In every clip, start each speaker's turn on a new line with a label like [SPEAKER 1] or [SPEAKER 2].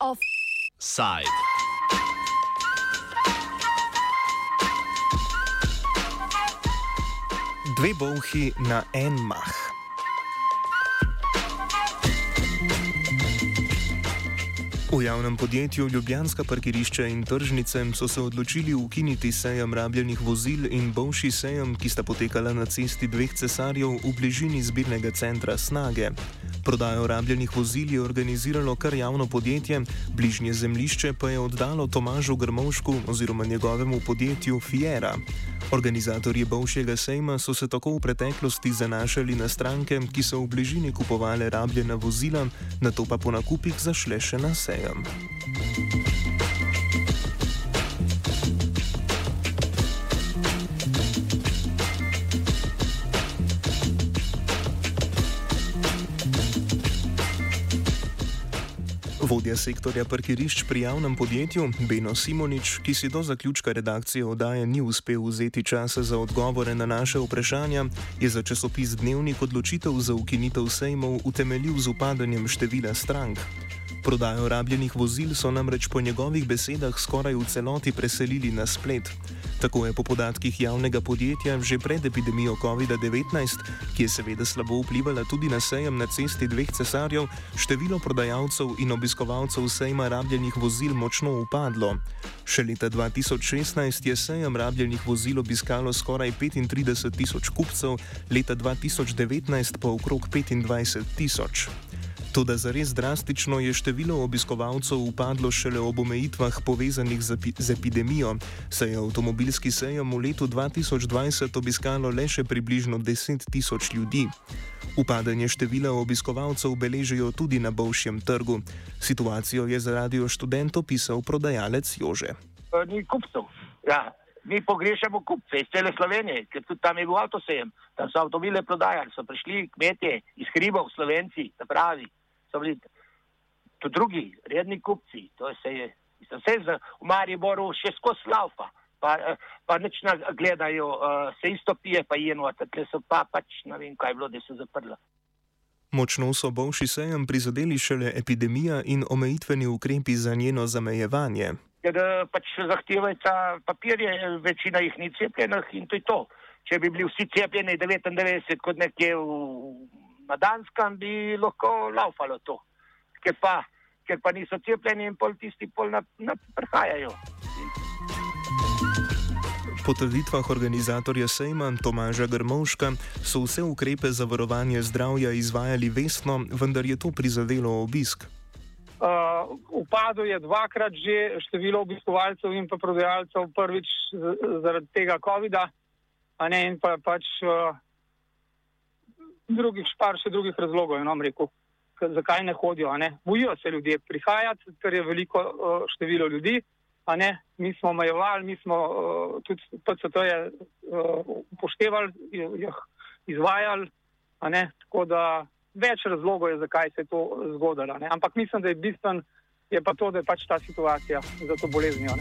[SPEAKER 1] Offside.
[SPEAKER 2] Dve bolhi na en mah. V javnem podjetju Ljubljanska parkirišča in tržnice so se odločili ukiniti sejem rabljenih vozil in boljši sejem, ki sta potekala na cesti dveh cesarjev v bližini zbirnega centra Snage. Prodajo rabljenih vozil je organiziralo kar javno podjetje, bližnje zemlišče pa je oddalo Tomažu Grmovšku oziroma njegovemu podjetju Fiera. Organizatorji bovšjega sejma so se tako v preteklosti zanašali na stranke, ki so v bližini kupovale rabljena vozila, na to pa po nakupih zašle še na sejem. Vodja sektorja parkirišč pri javnem podjetju Beno Simonič, ki si do zaključka redakcije oddaje ni uspel vzeti časa za odgovore na naše vprašanja, je za časopis Dnevnik odločitev za ukinitev sejmov utemeljil z upadanjem števila strank. Prodajo rabljenih vozil so namreč po njegovih besedah skoraj v celoti preselili na splet. Tako je po podatkih javnega podjetja že pred epidemijo COVID-19, ki je seveda slabo vplivala tudi na sejem na cesti dveh cesarjev, število prodajalcev in obiskovalcev sejma rabljenih vozil močno upadlo. Še leta 2016 je sejem rabljenih vozil obiskalo skoraj 35 tisoč kupcev, leta 2019 pa okrog 25 tisoč. Toda zares drastično je število obiskovalcev upadlo šele ob omejitvah povezanih z, epi z epidemijo, saj je avtomobilski sejem v letu 2020 obiskalo le še približno 10 tisoč ljudi. Upadanje števila obiskovalcev beležijo tudi na bovšjem trgu. Situacijo je za radio študent opisal prodajalec Jože.
[SPEAKER 3] Ni kupcev. Ja. Mi pogrešamo kupce iz cele Slovenije, ker tudi tam je bil avtosejem, tam so avtomobile prodajali, so prišli kmetje iz hribov, slovenci, se pravi so bili tudi drugi, redni kupci. To se je, mislim, vse z, v Mariboru še skozi laufa, pa, pa neč na gledajo, uh, se isto pije, pa jeno, tako so pa pač, ne vem, kaj je bilo, da so zaprla.
[SPEAKER 2] Močno so bovši sejem prizadeli šele epidemija in omejitveni ukrepi za njeno zamejevanje.
[SPEAKER 3] Ker pač zahtevajo papirje, večina jih ni cepljenih in to je to. Če bi bili vsi cepljeni 99 kot nekje v na Danskem bi lahko laufalo to, ker pa, ker pa niso cepljeni in pol tisti pol naprihajajo.
[SPEAKER 2] Po trditvah organizatorja sejma Tomaža Grmovška so vse ukrepe za varovanje zdravja izvajali vestno, vendar je to prizadelo obisk.
[SPEAKER 4] Uh, upadlo je dvakrat že število obiskovalcev in pa prodajalcev, prvič zaradi tega COVID-a, in pa pač uh, drugih špar, še drugih razlogov, je nam rekel, zakaj ne hodijo. Ne? Bojijo se ljudje prihajati, ker je veliko uh, število ljudi. Mi smo omejevali, mi smo uh, tudi PCT je uh, upoštevali, jih izvajali. Tako da več razlogov je, zakaj se je to zgodilo. Ampak mislim, da je bistven je pa to, da je pač ta situacija za to boleznijo.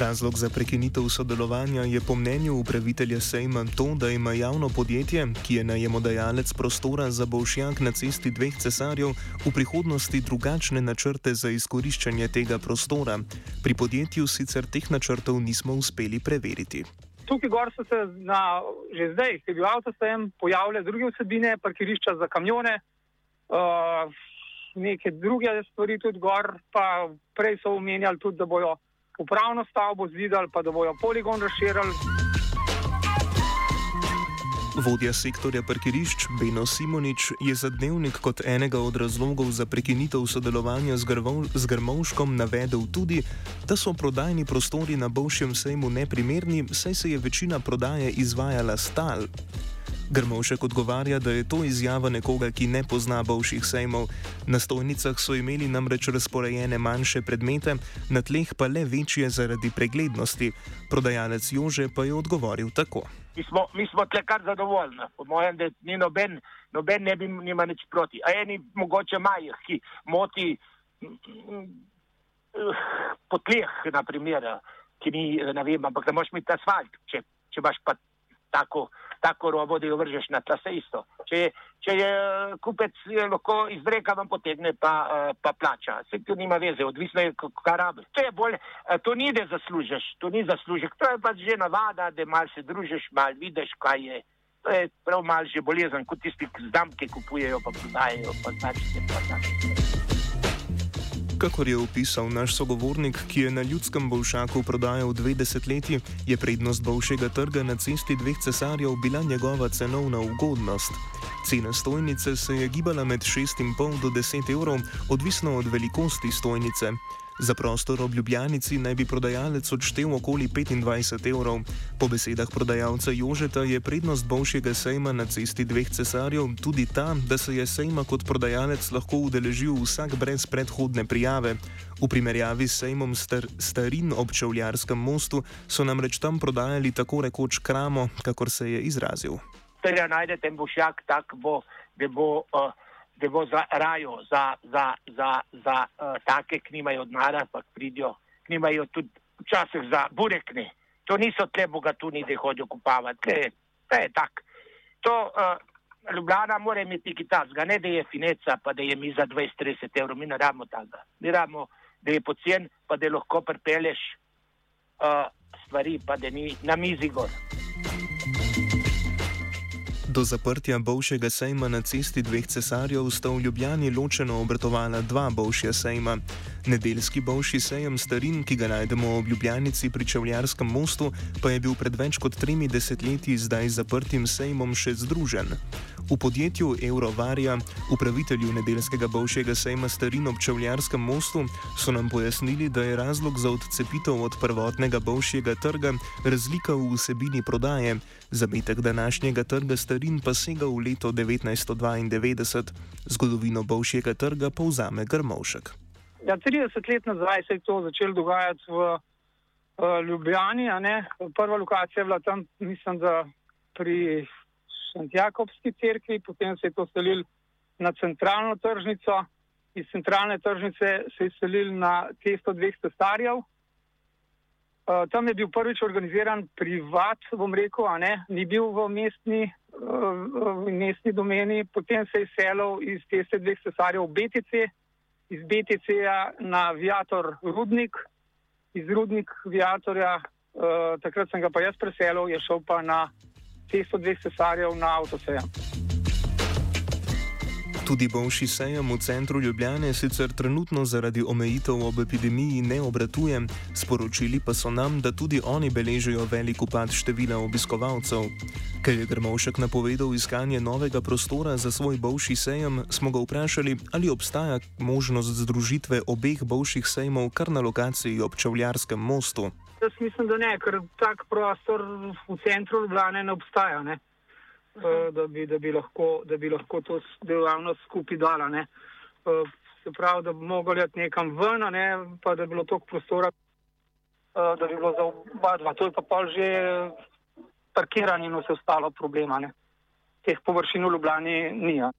[SPEAKER 2] Razlog za prekinitev sodelovanja je po mnenju upravitelja Sejma to, da ima javno podjetje, ki je najemodajalec prostora za bolšjak na cesti dveh cesarjev, v prihodnosti drugačne načrte za izkoriščanje tega prostora. Pri podjetju sicer teh načrtov nismo uspeli preveriti.
[SPEAKER 4] Tukaj gor so se na, že zdaj, ki je bil avtosejem, pojavile druge vsebine, parkirišča za kamione, uh, neke druge stvari tudi gor, pa prej so omenjali tudi, da bojo upravno stavbo zidali, pa da bojo poligon razširili.
[SPEAKER 2] Vodja sektorja parkirišč Beno Simonič je za dnevnik kot enega od razlogov za prekinitev sodelovanja z, Grvol, z Grmovškom navedel tudi, da so prodajni prostori na bovšem sejmu neprimerni, saj se je večina prodaje izvajala stal. Grmovšek odgovarja, da je to izjava nekoga, ki ne pozna bovših sejmov. Na stojnicah so imeli namreč razporejene manjše predmete, na tleh pa le večje zaradi preglednosti. Prodajalec Jože pa je odgovoril tako.
[SPEAKER 3] Mi smo, mi smo tle kar zadovoljni, po mojem, da ni noben, noben ne bi nima nič proti. A eni mogoče majih, ki moti mm, po tleh, naprimer. ki ni, ne vem, ampak ne moreš imeti asfalt, če, če imaš pa tako, tako robo, da jo vržeš na trase isto. Če, če je kupec je lahko iz breka vam potegne, pa, pa plača. Se to nima veze, odvisno je, kaj rabi. To to ni, da zaslužiš, to ni zaslužek, to je pač že navada, da mal se družiš, mal vidiš, kaj je. To je prav mal že bolezen, kot tisti, ki zdamke kupujejo, pa prodajajo, pa značite, pa značite.
[SPEAKER 2] Kakor je opisal naš sogovornik, ki je na ljudskem bolšaku prodajal dve desetletji, je prednost bolšjega trga na cesti dveh cesarjev bila njegova cenovna ugodnost. Cena stojnice se je gibala med 6,5 do 10 evrov, odvisno od velikosti stojnice. Za prostor ob Ljubljanici naj bi prodajalec odštel okoli 25 evrov. Po besedah prodajalca Jožeta je prednost boljšega sejma na cesti dveh cesarjev tudi ta, da se je sejma kot prodajalec lahko udeležil vsak brez predhodne prijave. V primerjavi s sejmom star, starin ob Čevljarskem mostu so namreč tam prodajali tako rekoč kramo, kakor se je izrazil.
[SPEAKER 3] Tega najdete bošjak tak bo, da bo. Uh da bo za rajo, za, za, za, za uh, take, ki nimajo denarja, pa pridijo, ki nimajo tudi včasih za burekne. To niso te bogatuni, da hodijo kupavati, to je tak. To uh, Ljubljana mora imeti kitazga, ne da je fineca, pa da je mi za 20-30 evrov, mi ne rabimo tega. Mi rabimo, da je pocen, pa da lahko prepeleš uh, stvari, pa da ni na mizi gor.
[SPEAKER 2] Do zaprtja bovšega sejma na cesti dveh cesarjev sta v Ljubljani ločeno obratovala dva bovšja sejma. Nedeljski bovši sejem starin, ki ga najdemo v Ljubljanici pri Čevljarskem mostu, pa je bil pred več kot tremi desetletji zdaj zaprtim sejmom še združen. V podjetju Eurovarja, upravitelju nedeljskega bovšega sejma starin ob Čevljarskem mostu, so nam pojasnili, da je razlog za odcepitev od prvotnega bovšjega trga razlika v vsebini prodaje. Zametek današnjega trga starin pa sega v leto 1992. Zgodovino bovšjega trga povzame Grmovšek.
[SPEAKER 4] Ja, 30 let nazaj se je to začelo dogajati v uh, Ljubljani. Prva lokacija je bila tam, mislim, pri Šentjakobski cerkvi, potem se je to selil na centralno tržnico, iz centralne tržnice se je selil na cesto dveh cesarjev. Uh, tam je bil prvič organiziran privat, bom rekel, a ne, ni bil v mestni, uh, v mestni domeni, potem se je selil iz ceste dveh cesarjev v BTC, iz BTC-ja na Viator Rudnik, iz Rudnik Viatorja, uh, takrat sem ga pa jaz preselil, je šel pa na cesto dveh cesarjev na avtosejem.
[SPEAKER 2] Tudi boljši sejem v centru Ljubljane sicer trenutno zaradi omejitev ob epidemiji ne obratuje, sporočili pa so nam, da tudi oni beležijo velik upad števila obiskovalcev. Ker je Grmovšek napovedal iskanje novega prostora za svoj boljši sejem, smo ga vprašali, ali obstaja možnost združitve obeh boljših sejmov kar na lokaciji ob Čevljarskem mostu.
[SPEAKER 4] Jaz mislim, da ne, ker tak prostor v centru Ljubljana ne obstaja, ne? Uh da, bi, da, bi lahko, da bi lahko to dejavnost skupaj dala. Uh, se pravi, da bi mogli iti nekam ven, ne? pa da bi bilo toliko prostora, uh, da bi bilo za oba dva. To je pa pa že parkiranje in vse ostalo problema. Ne? Teh površin v Ljubljani ni. Ja.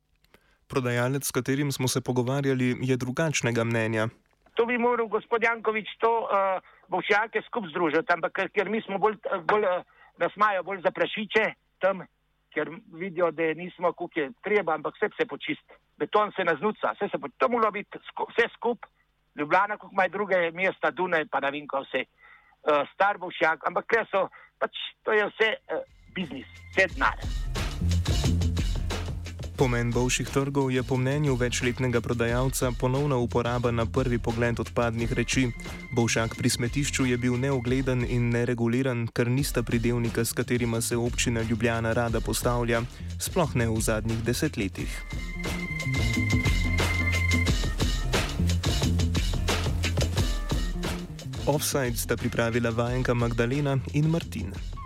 [SPEAKER 2] Prodajalec, s katerim smo se pogovarjali, je drugačnega mnenja.
[SPEAKER 3] To bi moral gospod Jankovič to. Uh, bošjake skupaj združiti, ampak ker mi smo bolj, bolj nas imajo bolj za prašiče tam, ker vidijo, da nismo kuke treba, ampak vse se počist. Beton se naznuca, vse se počist. To mora biti vse skupaj, Ljubljana, kot maj druge mesta, Dunaj, pa ne vem, ko vse, uh, star bošjak, ampak ker so, pač to je vse uh, biznis, vse denar.
[SPEAKER 2] Pomen boljših trgov je po mnenju večletnega prodajalca ponovna uporaba na prvi pogled odpadnih reči. Bovšak pri smetišču je bil neogleden in nereguliran, ker nista pridevnika, s katerima se občina Ljubljana rada postavlja, sploh ne v zadnjih desetletjih. Offside sta pripravila vajenka Magdalena in Martin.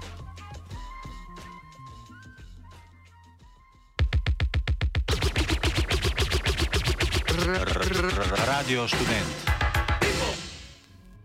[SPEAKER 1] Radio Student.